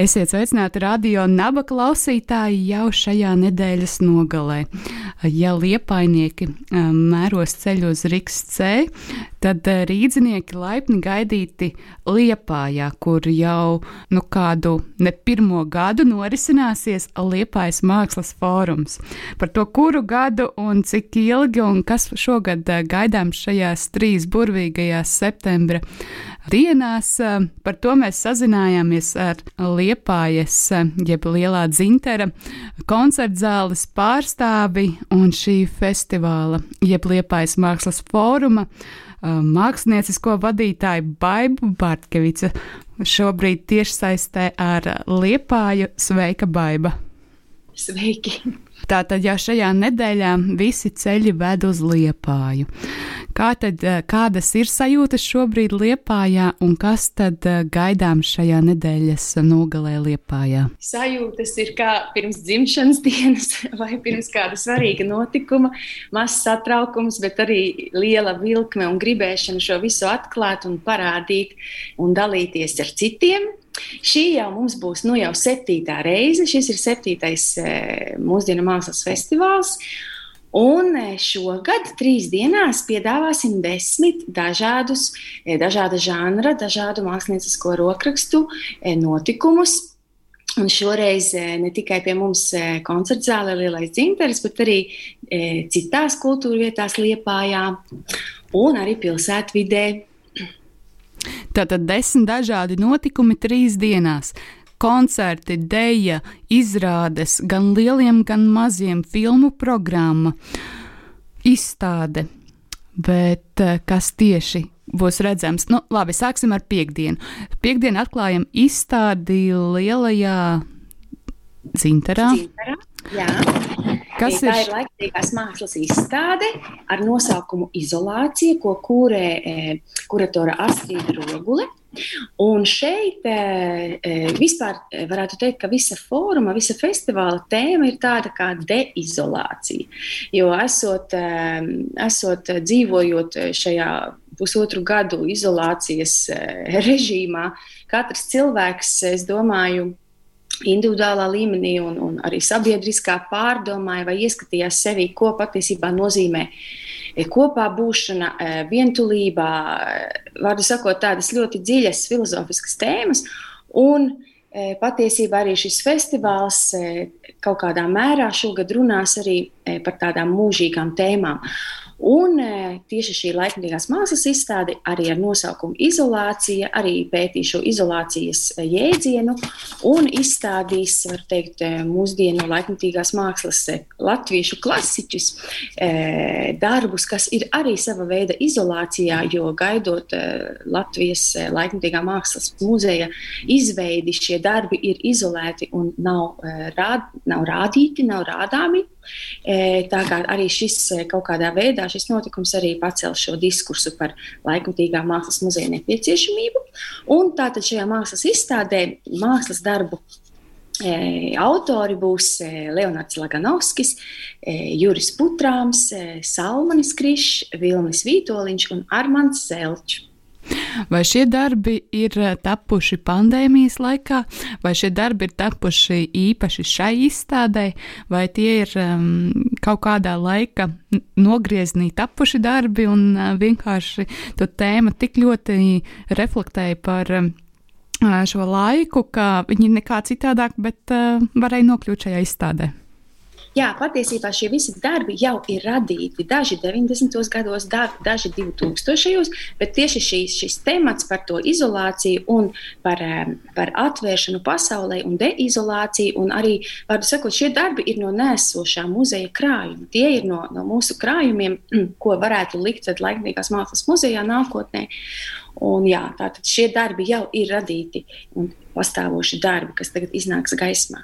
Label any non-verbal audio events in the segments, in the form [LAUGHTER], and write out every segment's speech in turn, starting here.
Esiet sveicināti radio naba klausītāji jau šajā nedēļas nogalē. Ja liepainieki mēros ceļu uz Riks C, tad rīdzinieki laipni gaidīti Liepājā, kur jau nu, kādu ne pirmo gadu norisināsies Liepājas mākslas fórums. Par to, kuru gadu un cik ilgi un kas šogad gaidāms šajās trīs burvīgajās septembra dienās. Par to mēs sazinājāmies ar Liepājas, jeb Lielā dzintera koncertzāles pārstāvi un šī festivāla, jeb Liepājas mākslas fóruma māksliniecisko vadītāju Baibu Bartkevica. Šobrīd tiešsaistē ar Liepāju Sveika Baiba! Sveiki! Tātad jau šajā nedēļā visi ceļi ved uz Liepāju. Kā tad, kādas ir sajūtas šobrīd Liepājā un kas tad gaidāms šajā nedēļas nogalē Liepājā? Sajūtas ir kā pirms dzimšanas dienas [LAUGHS] vai pirms kāda svarīga notikuma, mazs satraukums, bet arī liela vilkme un gribēšana šo visu atklāt un parādīt un dalīties ar citiem. Šī jau mums būs nu, jau septītā reize. Šis ir septītais mūsdienu mākslas festivāls. Un šogad, trīs dienās, piedāvāsim desmit dažādus, dažāda žanra, dažādu māksliniecisko rokrakstu notikumus. Un šoreiz ne tikai pie mums koncerta zālē Lielais dzimteris, bet arī citās kultūra vietās Liepājā un arī pilsētvidē Tātad desmit dažādi notikumi trīs dienās. Koncerti, deja, izrādes, gan lieliem, gan maziem filmu programma, izstāde. Bet eh, kas tieši būs redzams? Nu, labi, sāksim ar piekdienu. Piekdienu atklājam izstādi lielajā dzinterā. Dzinterā, jā. Kas tā ir? ir laikmatīgās mākslas izstāde ar nosaukumu Izolācija, ko kūrē e, kuratora Astrīda Rogule. Un šeit e, e, vispār varētu teikt, ka visa fóruma, visa festivāla tēma ir tāda kā deizolācija. Jo esot, esot dzīvojot šajā pusotru gadu izolācijas režīmā, katrs cilvēks, es domāju, individuālā līmenī un, un arī sabiedriskā pārdomāja vai ieskatījās sevī, ko patiesībā nozīmē e, kopā būšana, e, vientulībā, e, vārdu sakot, tādas ļoti dziļas filozofiskas tēmas. Un patiesībā arī šis festivāls kaut kādā mērā šogad runās arī par tādām mūžīgām tēmām. Un e, tieši šī laikmatīgās mākslas izstāde arī ar nosaukumu Izolācija arī pētīs šo izolācijas e, jēdzienu un izstādīs, var teikt, e, mūsdienu laikmatīgās mākslas latviešu klasiķus, darbus, kas ir arī sava veida izolācijā, jo gaidot Latvijas laikmatīgā mākslas muzeja izveidi, šie darbi ir izolēti un nav, rād, nav rādīti, nav rādāmi. Tā kā arī šis kaut kādā veidā šis notikums arī pacēla šo diskursu par laikmatīgā mākslas muzeja nepieciešamību. Un tātad šajā mākslas izstādē mākslas darbu Autori būs Leonards Laganovskis, Juris Putrāms, Salmanis Krišs, Vilnis Vītoliņš un Armands Zelčs. Vai šie darbi ir eh, tapuši pandēmijas laikā, vai šie darbi ir tapuši īpaši šai izstādē, vai tie ir um, kaut kādā laika nogrieznī tapuši darbi un uh, vienkārši to tēma tik ļoti reflektēja par um, šo laiku, ka viņi nekā citādāk, bet uh, varēja nokļūt šajā izstādē. Jā, patiesībā šie visi darbi jau ir radīti. Daži 90. gados, daži 2000. bet tieši šīs, šis temats par to izolāciju un par, par atvēršanu pasaulē un deizolāciju, un arī, varu sakot, šie darbi ir no nēsošā muzeja krājuma. Tie ir no, no mūsu krājumiem, [CLEARS THROAT] ko varētu likt laikmīgās mākslas muzejā nākotnē. Un, jā, tātad šie darbi jau ir radīti un pastāvoši darbi, kas tagad iznāks gaismā.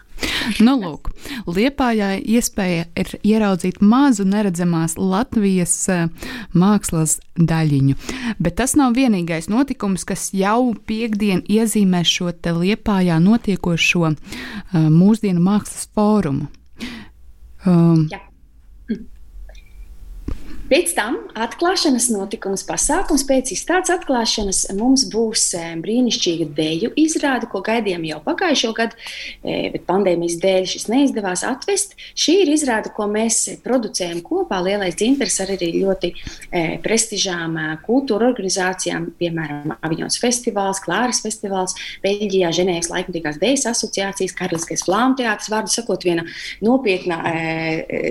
Nu, lūk, Liepājai iespēja ir ieraudzīt mazu neredzamās Latvijas uh, mākslas daļiņu. Bet tas nav vienīgais notikums, kas jau piekdien iezīmē šo te Liepājā notiekošo uh, mūsdienu mākslas fórumu. Um, Jā. Pēc tam atklāšanas notikums, pasākums pēc izstādes atklāšanas mums būs eh, brīnišķīga deju izrāde, ko gaidījām jau pagājušo gadu, eh, bet pandēmijas dēļ šis neizdevās atvest. Šī ir izrāde, ko mēs producējam kopā. Lielais dzintars ar arī ļoti prestižām kultūra organizācijām, piemēram, Aviņons festivāls, Klāras festivāls, Beļģijā, Ženēvas laikmatīgās dejas asociācijas, Karaliskais flāmu teātris, vārdu sakot, viena nopietna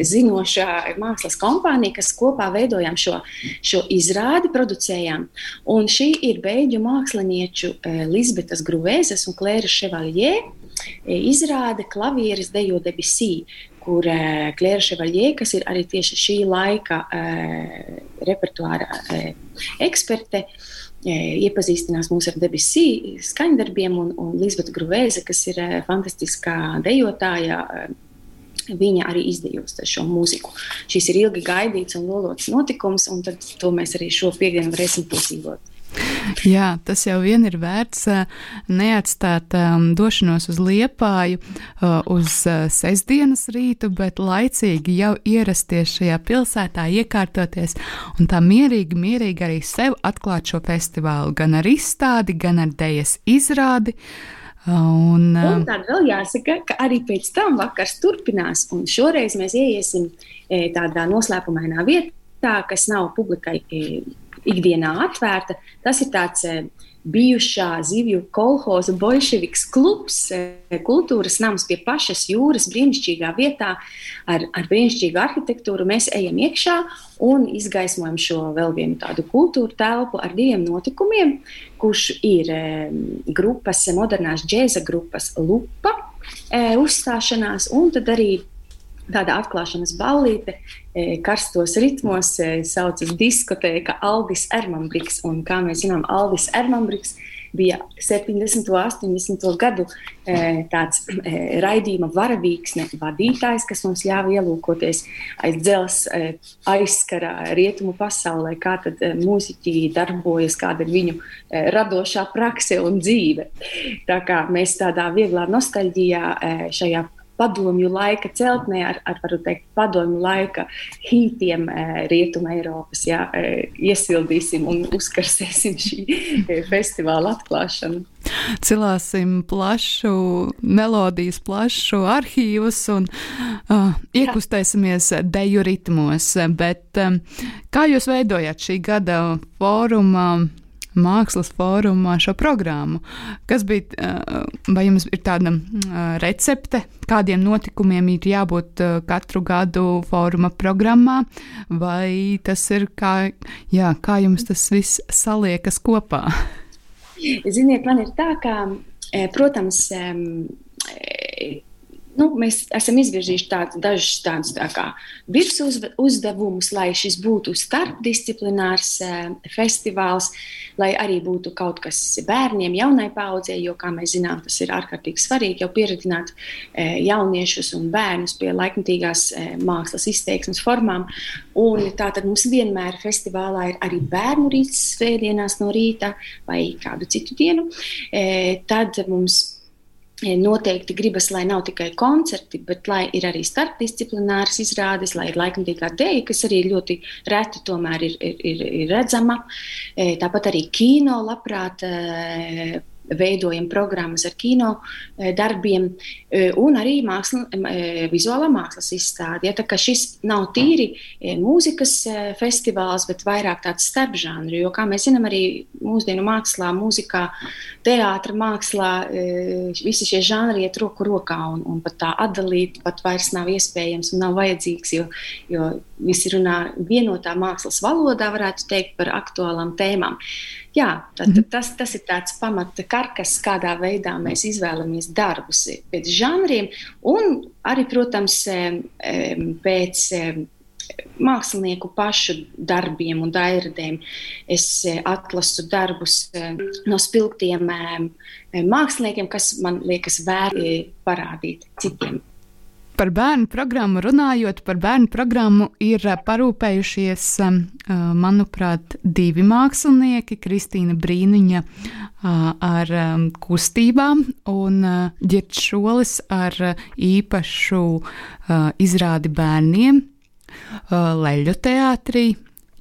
zinošā mākslas kompānija, kas kopā kopā veidojām šo, šo izrādi, producējām. Un šī ir beigļu mākslinieču e, Lisbetas Gruvēzes un Klēra Ševaljē e, izrāde klavieres dejo debesī, kur e, Klēra Ševaljē, kas ir arī tieši šī laika repertuāra eksperte, iepazīstinās mūs ar debesī skaņdarbiem, un, un Lisbeta Gruvēze, kas ir fantastiskā dejotāja, viņa arī izdejos šo mūziku. Šis ir ilgi gaidīts un lolots notikums, un to mēs arī šo piekdienu varēsim piedzīvot. Jā, tas jau vien ir vērts neatstāt um, došanos uz liepāju uh, uz uh, sestdienas rītu, bet laicīgi jau ierasties šajā pilsētā, iekārtoties un tā mierīgi, mierīgi arī sev atklāt šo festivālu, gan ar izstādi, gan ar dejas izrādi. Uh, Un, un tad vēl jāsaka, ka arī pēc tam vakars turpinās, un šoreiz mēs ieiesim e, tādā noslēpumainā vietā, kas nav publikai e, ikdienā atvērta. Tas ir tāds bijušā zivju kolhoza bolševiks klubs, kultūras nams pie pašas jūras, brīnišķīgā vietā ar, ar brīnišķīgu arhitektūru. Mēs ejam iekšā un izgaismojam šo vēl vienu tādu kultūru telpu ar diviem notikumiem, kurš ir grupas, modernās džēza grupas Lupa uzstāšanās, un tad arī tāda atklāšanas ballīte, karstos ritmos, saucas diskotēka Aldis Ermanbriks. Un, kā mēs zinām, Aldis Ermanbriks bija 70. un 80. gadu tāds raidījuma varavīksne vadītājs, kas mums ļāva ielūkoties aiz dzelzs aizskara rietumu pasaulē, kā tad mūziķi darbojas, kāda ir viņu radošā prakse un dzīve. Tā kā mēs tādā vieglā nostalģijā šajā padomju laika celtnē ar, ar teikt, padomju laika hītiem Rietuma Eiropas. Jā, iesildīsim un uzkarsēsim šī festivāla atklāšanu. Cilāsim plašu melodijas, plašu arhīvus un uh, iekustēsimies deju ritmos. Bet, um, kā jūs veidojat šī gada fóruma? Mākslas fórumā šo programmu. Kas bija, eh, vai jums ir tāda eh, recepte, kādiem notikumiem ir jābūt eh, katru gadu fóruma programmā, vai tas ir kā, jā, kā jums tas viss saliekas kopā? Ziniet, man ir tā, ka, protams, nu, mēs esam izvirzījuši tādu, dažus tādus tā kā virsmu uzdevumus, lai šis būtu starpdisciplinārs eh, festivāls, lai arī būtu kaut kas bērniem, jaunai paudzei, jo, kā mēs zinām, tas ir ārkārtīgi svarīgi jau pieredzināt eh, jauniešus un bērnus pie laikmatīgās eh, mākslas izteiksmes formām. Un tātad mums vienmēr festivālā ir arī bērnu rīts svētdienās no rīta vai kādu citu dienu. Eh, tad mums Noteikti gribas, lai nav tikai koncerti, bet lai ir arī starpdisciplināras izrādes, lai ir laikmatīgā dēļa, kas arī ļoti reti tomēr ir, ir, ir, redzama. Tāpat arī kino labprāt veidojam programmas ar kino eh, darbiem eh, un arī māksla, eh, vizuālā mākslas izstādi. Ja, tā šis nav tīri mūzikas festivāls, bet vairāk tāds starpžanru, jo, kā mēs zinām, arī mūsdienu mākslā, mūzikā, teātra mākslā visi šie žanri iet roku rokā un, un pat tā atdalīt pat vairs nav iespējams un nav vajadzīgs, jo, jo visi runā vienotā mākslas valodā, varētu teikt, par aktuālām tēmām. Jā, tad, tad tas, tas ir tāds pamata karkas, kādā veidā mēs izvēlamies darbus pēc žanriem, un arī, protams, pēc mākslinieku pašu darbiem un dairadēm. Es atlasu darbus no spilgtiem māksliniekiem, kas man liekas vērti parādīt citiem. Par bērnu programmu runājot, par bērnu programmu ir parūpējušies, manuprāt, divi mākslinieki - Kristīna Brīniņa ar kustībām un Girts Šolis ar īpašu izrādi bērniem Leļu teātrī.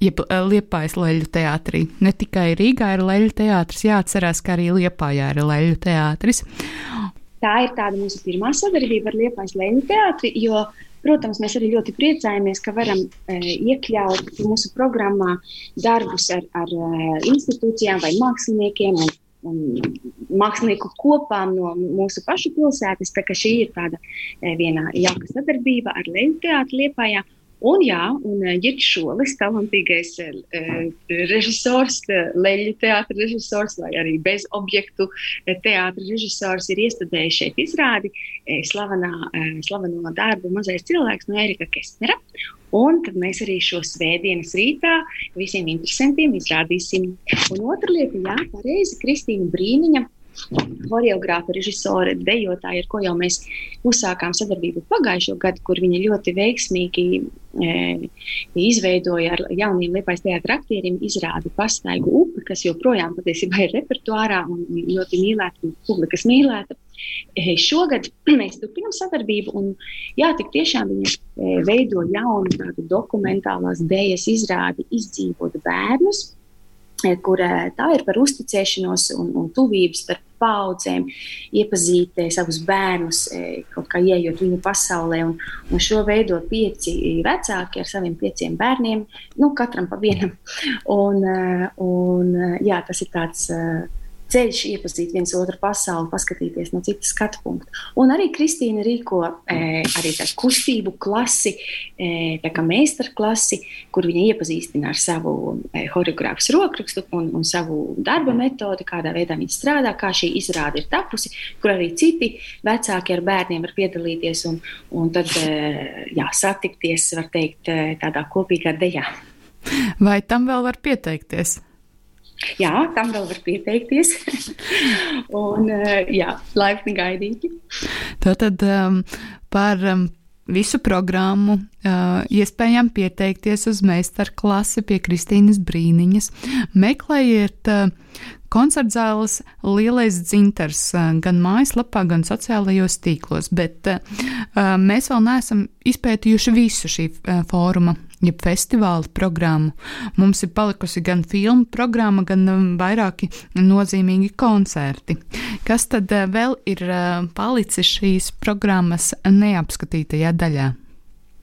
Jeb Liepājas leļu teātrī. Ne tikai Rīgā ir leļu teātris, jāatcerās, ka arī Liepājā ir leļu teātris. Tā ir tāda mūsu pirmā sadarbība ar Liepājas leļu teātri, jo, protams, mēs arī ļoti priecājamies, ka varam e, iekļaut mūsu programmā darbus ar, ar institūcijām vai māksliniekiem un, un mākslinieku kopām no mūsu pašu pilsētas. Tā kā šī ir tāda e, viena jauka sadarbība ar leļu teātri Liepājā. Un, jā, un Girts eh, Šolis, talantīgais uh, režisors, leļu teātris režisors vai arī bez objektu teātris režisors, ir iestudējis šeit izrādi slavenā, slaveno darbu Mazais cilvēks no Erika Kestnera. Un tad mēs arī šo svētdienas rītā visiem interesantiem izrādīsim. Un otra lieta, jā, pareizi, Kristīna Brīniņa Horeogrāfa, režisore, dejotāja, ar ko jau mēs uzsākām sadarbību pagājušo gadu, kur viņa ļoti veiksmīgi e, izveidoja ar jauniem liepais teātra aktieriem izrādi pastaigu upi, kas joprojām patiesībā ir repertuārā un ļoti mīlēta, publikas mīlēta. E, šogad [CLEARS THROAT] mēs turpinām sadarbību, un jā, tik tiešām viņa e, veido jaunu tādu dokumentālās dēļas izrādi, izdzīvot bērnus kur tā ir par uzticēšanos un, un tuvību starp paudzēm, iepazīt savus bērnus, kaut kā ieejot viņu pasaulē. Un, un šo veido pieci vecāki ar saviem pieciem bērniem, nu, katram pa vienam. Un, un, jā, tas ir tāds ceļš, iepazīt viens otru pasauli, paskatīties no citas skatu punkta. Un arī Kristīna rīko e, arī tādu kustību klasi, e, tā kā meistarklasi, kur viņa iepazīstina ar savu e, choreogrāfas rokrakstu un, un savu darba metodi, kādā veidā viņa strādā, kā šī izrāde ir tapusi, kur arī citi vecāki ar bērniem var piedalīties un, un tad e, jā, satikties, var teikt, e, tādā kopīgā dejā. Vai tam vēl var pieteikties? Jā, tam vēl var pieteikties. [LAUGHS] un, eh, jā, laipni gaidīti. Tātad um, par um, visu programmu uh, iespējams pieteikties uz meistarklasi pie Kristīnas Brīniņas. Meklējiet uh, koncertzāles lielais dzintars uh, gan mājaslapā, gan sociālajos tīklos, bet uh, uh mēs vēl neesam izpētījuši visu šī uh, fóruma jeb festivāla programmu. Mums ir palikusi gan filmu programma, gan um, vairāki nozīmīgi koncerti. Kas tad uh, vēl ir uh, palicis šīs programmas neapskatītajā daļā?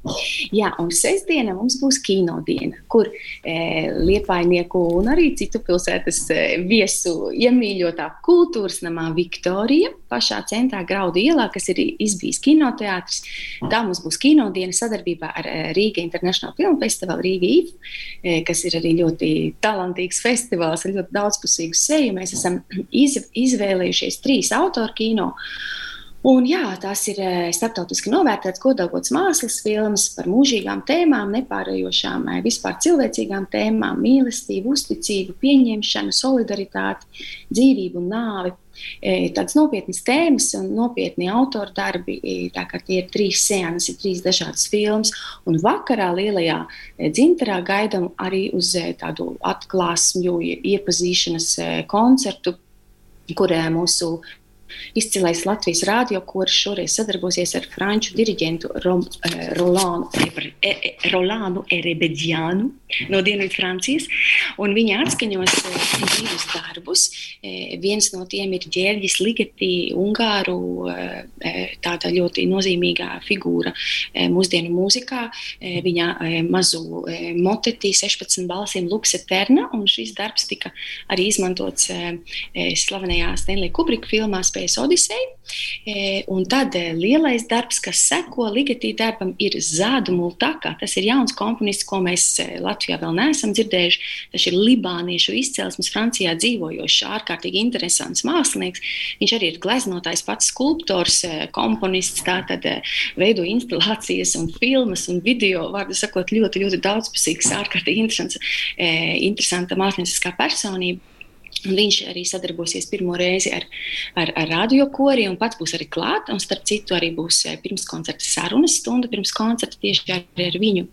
[LAUGHS] Jā, un sestdiena mums būs kinodiena, kur e, liepainieku un arī citu pilsētas e, viesu iemīļotā kultūras namā Viktorija, pašā centrā Graudu ielā, kas ir izbijis kinoteātris. Tā mums būs kinodiena sadarbībā ar e, Rīga International Film Festival, Rīga IF, e, kas ir arī ļoti talantīgs festivāls ar ļoti daudzpusīgu seju. Mēs esam iz, izvēlējušies trīs autoru kino. Un, jā, tās ir eh, starptautiski novērtētas, godāgotas mākslas filmas par mūžīgām tēmām, nepārējošām, eh, vispār cilvēcīgām tēmām, mīlestību, uzticību, pieņemšanu, solidaritāti, dzīvību un nāvi. Eh, tādas nopietnas tēmas un nopietni autora darbi. Tā kā tie ir trīs sēnes, ir trīs dažādas filmas. Un vakarā lielajā dzinterā gaidām arī uz tādu atklāsmju, iepazīšanas koncertu, kurē mūsu Izcilais Latvijas radiokurs šoreiz sadarbosies ar franču diriģentu Rom, eh, Rolānu, e, e, Rolānu Erebedjānu no Dienvidfrancijas. Viņa atskaņos eh, divus darbus. Eh, viens no tiem ir ģērbģis Ligeti, Ungāru, tāda ļoti nozīmīgā figūra mūsdienu mūzikā. Viņa mazu moteti 16 balsīm Lux Eterna, un šis darbs tika arī izmantots slavenajā Stanley Kubrika filmā iespējas Odiseja. Un tad lielais darbs, kas seko Ligatī darbam, ir Zādu Multaka. Tas ir jauns komponists, ko mēs Latvijā vēl neesam dzirdējuši. Tas ir libāniešu izcelsmes, Francijā dzīvojošs, ārkārtīgi interesants mākslinieks. Viņš arī ir gleznotājs, pats skulptors, komponists, tātad veido instalācijas un filmas un video, vārdu sakot, ļoti, ļoti daudzpusīgs, ārkārtīgi interesants, interesanta mākslinieckā personība. Un viņš arī sadarbosies pirmo reizi ar, ar, ar radiokori un pats būs arī klāt. Un starp citu, arī būs eh, pirmskoncerta sarunas stunda, pirms koncerta tieši ar, ar viņu.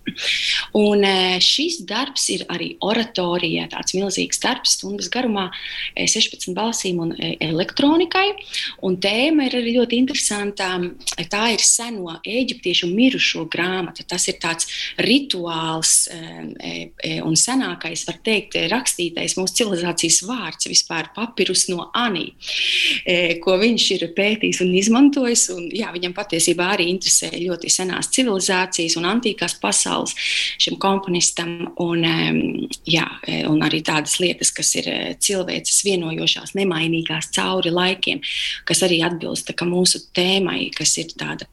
Un eh, šis darbs ir arī oratorijā, tāds milzīgs darbs, stundas garumā, 16 eh, balsīm un elektronikai. Un tēma ir arī ļoti interesanta. Tā ir seno eģiptiešu mirušo grāmata. Tas ir tāds rituāls un senākais, var teikt, rakstītais mūsu civilizācijas vārds vārds vispār papirus no Anī, e, ko viņš ir pētījis un izmantojis. Un, jā, viņam patiesībā arī interesē ļoti senās civilizācijas un antīkās pasaules šim komponistam. Un, jā, e, un arī tādas lietas, kas ir e, cilvēces vienojošās, nemainīgās cauri laikiem, kas arī atbilst mūsu tēmai, kas ir tāda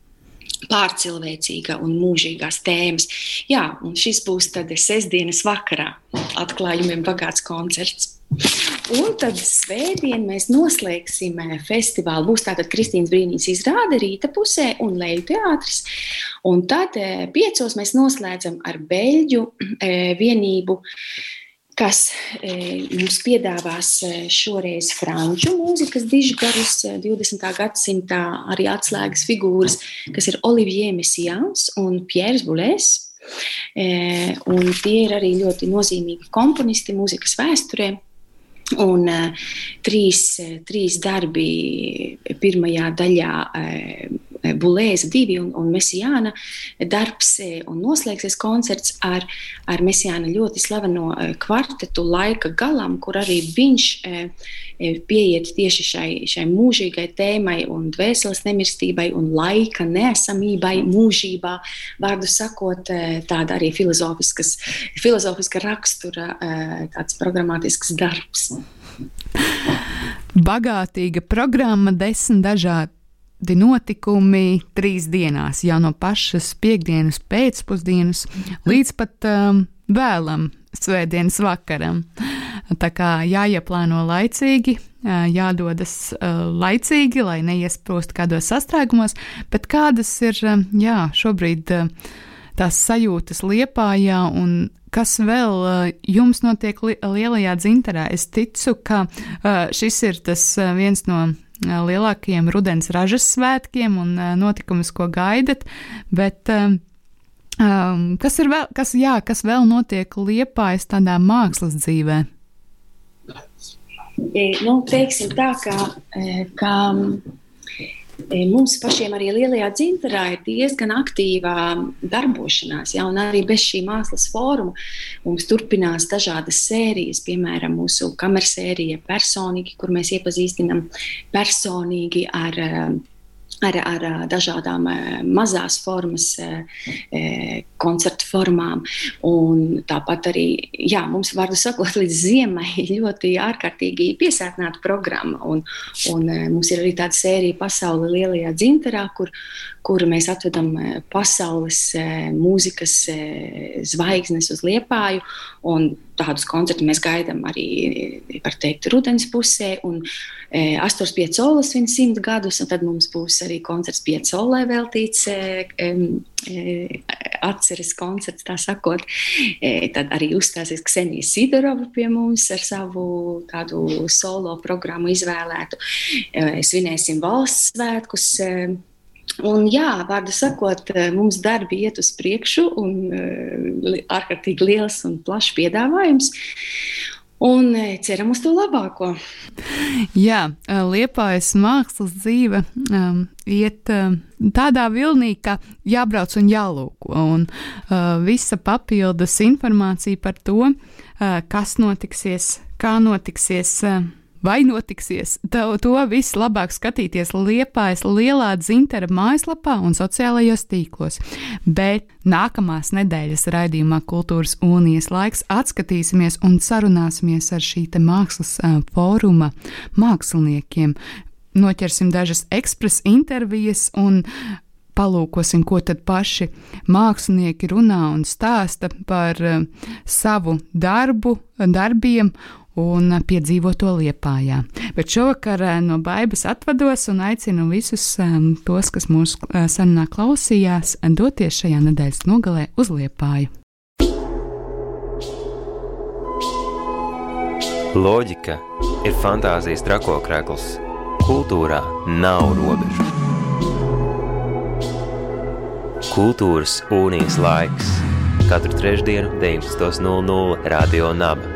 pārcilvēcīga un mūžīgās tēmas. Jā, un šis būs tad sestdienas vakarā atklājumiem bagāts koncerts. Un tad svētdien mēs noslēgsim eh, festivālu. Būs tātad Kristīnas brīnīs izrāde rīta pusē un leju teātris. Un tad eh, piecos mēs noslēdzam ar Beļģu eh, vienību kas e, mums piedāvās šoreiz franču mūzikas dižgarus, 20. gadsimtā arī atslēgas figūras, kas ir Olivier Messiaens un Pierre Boulez. E, un tie ir arī ļoti nozīmīgi komponisti mūzikas vēsturē. Un trīs, trīs darbi pirmajā daļā Bulēza divi un, un Mesijāna darbs, un noslēgsies koncerts ar, ar Mesijāna ļoti slaveno kvartetu laika galam, kur arī viņš pieiet tieši šai, šai mūžīgai tēmai un dvēseles nemirstībai un laika neesamībai mūžībā, vārdu sakot, tāda arī filozofiska rakstura, tāds programmatisks darbs. Bagātīga programma, desmit dažādi notikumi trīs dienās, jau no pašas piekdienas pēcpusdienas līdz pat um, vēlam svētdienas vakaram. Tā kā jāieplāno laicīgi, jādodas uh, laicīgi, lai neiesprost kādos sastrēgumos, bet kādas ir jā, šobrīd uh, tās sajūtas liepājā un kas vēl uh, jums notiek li lielajā dzinterā? Es ticu, ka uh, šis ir tas uh, viens no lielākajiem rudens ražas svētkiem un notikums, ko gaidat, bet um, kas ir vēl, kas, jā, kas vēl notiek liepājas tādā mākslas dzīvē? Nu, teiksim tā, ka, ka mums pašiem arī lielajā dzinterā ir diezgan aktīva darbošanās, ja, un arī bez šī mākslas fóruma mums turpinās dažādas sērijas, piemēram, mūsu kamersērija personīgi, kur mēs iepazīstinam personīgi ar ar, ar dažādām mazās formas, koncertu formām. Un tāpat arī jā, mums, vārdu sakot, līdz ziemai [LAUGHS] ļoti ārkārtīgi piesātināta programma. Un, un mums ir arī tāda sērija Pasaule lielajā dzinterā, kur, kur mēs atvedam pasaules mūzikas zvaigznes uz liepāju. Tādus koncertus mēs gaidām arī, teikt, rudens pusē. Un, e, Astors Piecolas viņa simt gadus, un tad mums būs arī koncerts Piecolai veltīts e, e, atceres koncerts, tā sakot. E, tad arī uzstāsies Ksenija Sidorova pie mums ar savu tādu solo programmu izvēlētu. E, svinēsim valsts svētkus. E, Un, jā, vārdu sakot, mums darbi iet uz priekšu, un uh, ārkārtīgi liels un plašs piedāvājums. Un ceram uz to labāko. Jā, liepājas mākslas dzīve um, iet um, tādā vilnī, ka jābrauc un jālūko. Un uh, visa papildus informācija par to, uh, kas notiksies, kā notiksies. Uh, Vai notiksies? To, to viss labāk skatīties Liepājas lielā dzintara mājaslapā un sociālajos tīklos. Bet nākamās nedēļas raidījumā Kultūras Unijas laiks atskatīsimies un sarunāsimies ar šī mākslas fóruma māksliniekiem. noķersim dažas ekspresa intervijas un palūkosim, ko tad paši mākslinieki runā un stāsta par uh, savu darbu, darbiem un piedzīvoto liepājā. Bet šovakar uh, no baigas atvados un aicinu visus um, tos, kas mūsu uh, sarunā klausījās, doties šajā nedēļas nogalē uz liepāju. Loģika ir fantāzijas trakokrekls. Kultūrā nav robežu. Kultūras unijas laiks katru trešdienu, 19.00 Radio Naba